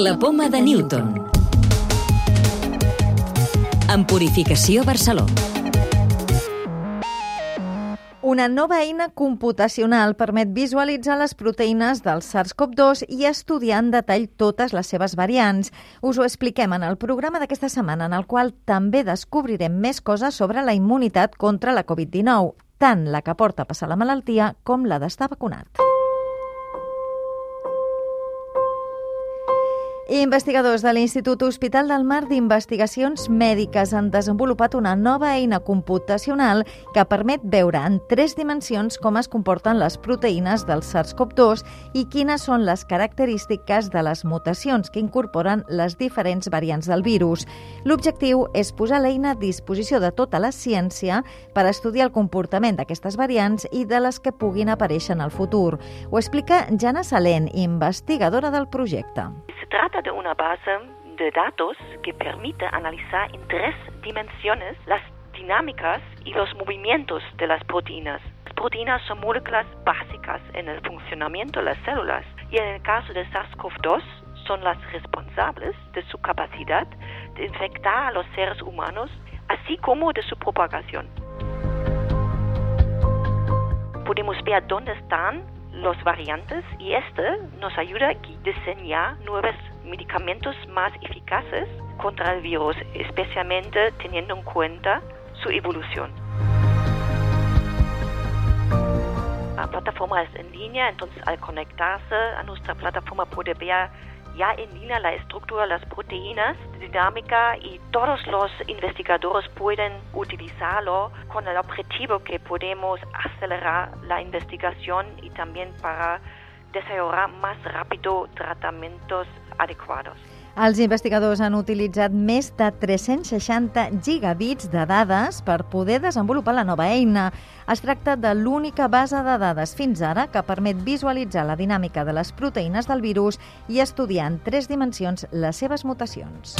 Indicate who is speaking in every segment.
Speaker 1: La poma de Newton. En Purificació Barceló.
Speaker 2: Una nova eina computacional permet visualitzar les proteïnes del SARS-CoV-2 i estudiar en detall totes les seves variants. Us ho expliquem en el programa d'aquesta setmana, en el qual també descobrirem més coses sobre la immunitat contra la Covid-19, tant la que porta a passar la malaltia com la d'estar vacunat. Investigadors de l'Institut Hospital del Mar d'Investigacions Mèdiques han desenvolupat una nova eina computacional que permet veure en tres dimensions com es comporten les proteïnes del SARS-CoV-2 i quines són les característiques de les mutacions que incorporen les diferents variants del virus. L'objectiu és posar l'eina a disposició de tota la ciència per estudiar el comportament d'aquestes variants i de les que puguin aparèixer en el futur. Ho explica Jana Salent, investigadora del projecte.
Speaker 3: Trata de una base de datos que permite analizar en tres dimensiones las dinámicas y los movimientos de las proteínas. Las proteínas son moléculas básicas en el funcionamiento de las células y en el caso de SARS-CoV-2 son las responsables de su capacidad de infectar a los seres humanos, así como de su propagación. Podemos ver dónde están los variantes y este nos ayuda a diseñar nuevos medicamentos más eficaces contra el virus, especialmente teniendo en cuenta su evolución. La plataforma es en línea, entonces al conectarse a nuestra plataforma puede ver ya en línea la estructura de las proteínas, dinámica y todos los investigadores pueden utilizarlo con el objetivo que podemos acelerar la investigación y también para desarrollar más rápido tratamientos adequados.
Speaker 2: Els investigadors han utilitzat més de 360 gigabits de dades per poder desenvolupar la nova eina. Es tracta de l'única base de dades fins ara que permet visualitzar la dinàmica de les proteïnes del virus i estudiar en tres dimensions les seves mutacions.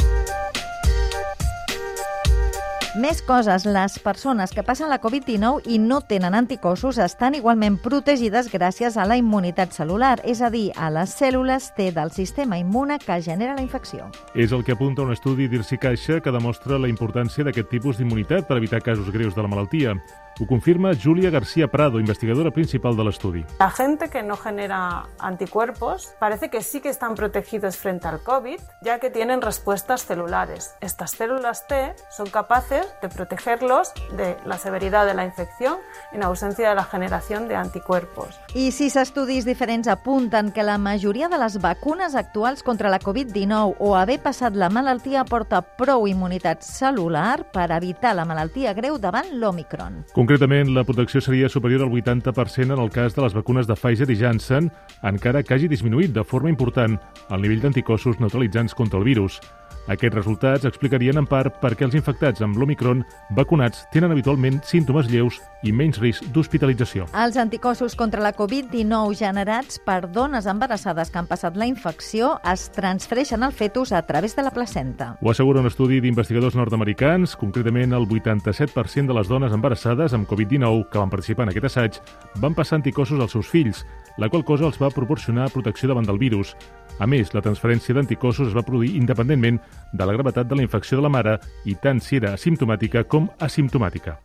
Speaker 2: Més coses. Les persones que passen la Covid-19 i no tenen anticossos estan igualment protegides gràcies a la immunitat celular, és a dir, a les cèl·lules T del sistema immune que genera la infecció.
Speaker 4: És el que apunta un estudi d'Irsi Caixa que demostra la importància d'aquest tipus d'immunitat per evitar casos greus de la malaltia. Ho confirma Julia García Prado, investigadora principal del estudio.
Speaker 5: La gente que no genera anticuerpos parece que sí que están protegidos frente al COVID, ya que tienen respuestas celulares. Estas células T son capaces de protegerlos de la severidad de la infección en ausencia de la generación de anticuerpos.
Speaker 2: I sis estudis diferents apunten que la majoria de les vacunes actuals contra la Covid-19 o haver passat la malaltia porta prou immunitat celular per evitar la malaltia greu davant l'Omicron.
Speaker 4: Concretament, la protecció seria superior al 80% en el cas de les vacunes de Pfizer i Janssen, encara que hagi disminuït de forma important el nivell d'anticossos neutralitzants contra el virus. Aquests resultats explicarien en part per què els infectats amb l'Omicron vacunats tenen habitualment símptomes lleus i menys risc d'hospitalització.
Speaker 2: Els anticossos contra la Covid-19 generats per dones embarassades que han passat la infecció es transfereixen al fetus a través de la placenta.
Speaker 4: Ho assegura un estudi d'investigadors nord-americans. Concretament, el 87% de les dones embarassades amb Covid-19 que van participar en aquest assaig van passar anticossos als seus fills, la qual cosa els va proporcionar protecció davant del virus. A més, la transferència d'anticossos es va produir independentment de la gravetat de la infecció de la mare i tant si era asimptomàtica com asimptomàtica.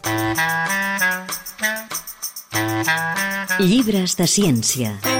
Speaker 1: Llibres de ciència.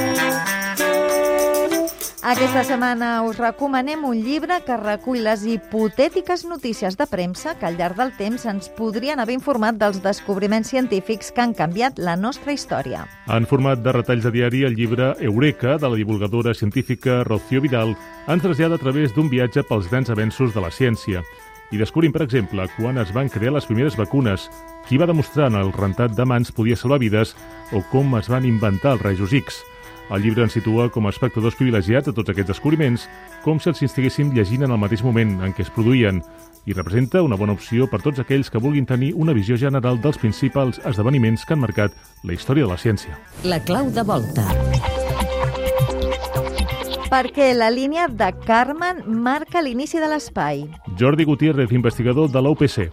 Speaker 2: Aquesta setmana us recomanem un llibre que recull les hipotètiques notícies de premsa que al llarg del temps ens podrien haver informat dels descobriments científics que han canviat la nostra història.
Speaker 4: En format de retalls de diari, el llibre Eureka, de la divulgadora científica Rocío Vidal, ens trasllada a través d'un viatge pels grans avenços de la ciència. I descobrim, per exemple, quan es van crear les primeres vacunes, qui va demostrar en el rentat de mans podia salvar vides o com es van inventar els rajos X. El llibre ens situa com a espectadors privilegiats de tots aquests descobriments, com si els estiguéssim llegint en el mateix moment en què es produïen, i representa una bona opció per tots aquells que vulguin tenir una visió general dels principals esdeveniments que han marcat la història de la ciència.
Speaker 1: La clau de volta.
Speaker 2: Perquè la línia de Carmen marca l'inici de l'espai.
Speaker 4: Jordi Gutiérrez, investigador de l'OPC.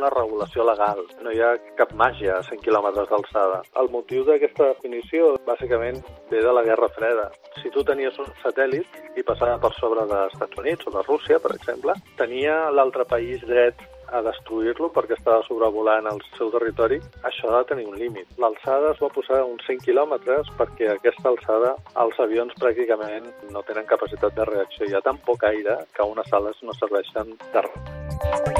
Speaker 6: Una regulació legal, no hi ha cap màgia a 100 quilòmetres d'alçada. El motiu d'aquesta definició, bàsicament, ve de la Guerra Freda. Si tu tenies un satèl·lit i passava per sobre dels Estats Units o de Rússia, per exemple, tenia l'altre país dret a destruir-lo perquè estava sobrevolant el seu territori, això ha de tenir un límit. L'alçada es va posar a uns 100 quilòmetres perquè a aquesta alçada els avions pràcticament no tenen capacitat de reacció. Hi ha tan poc aire que unes ales no serveixen de res.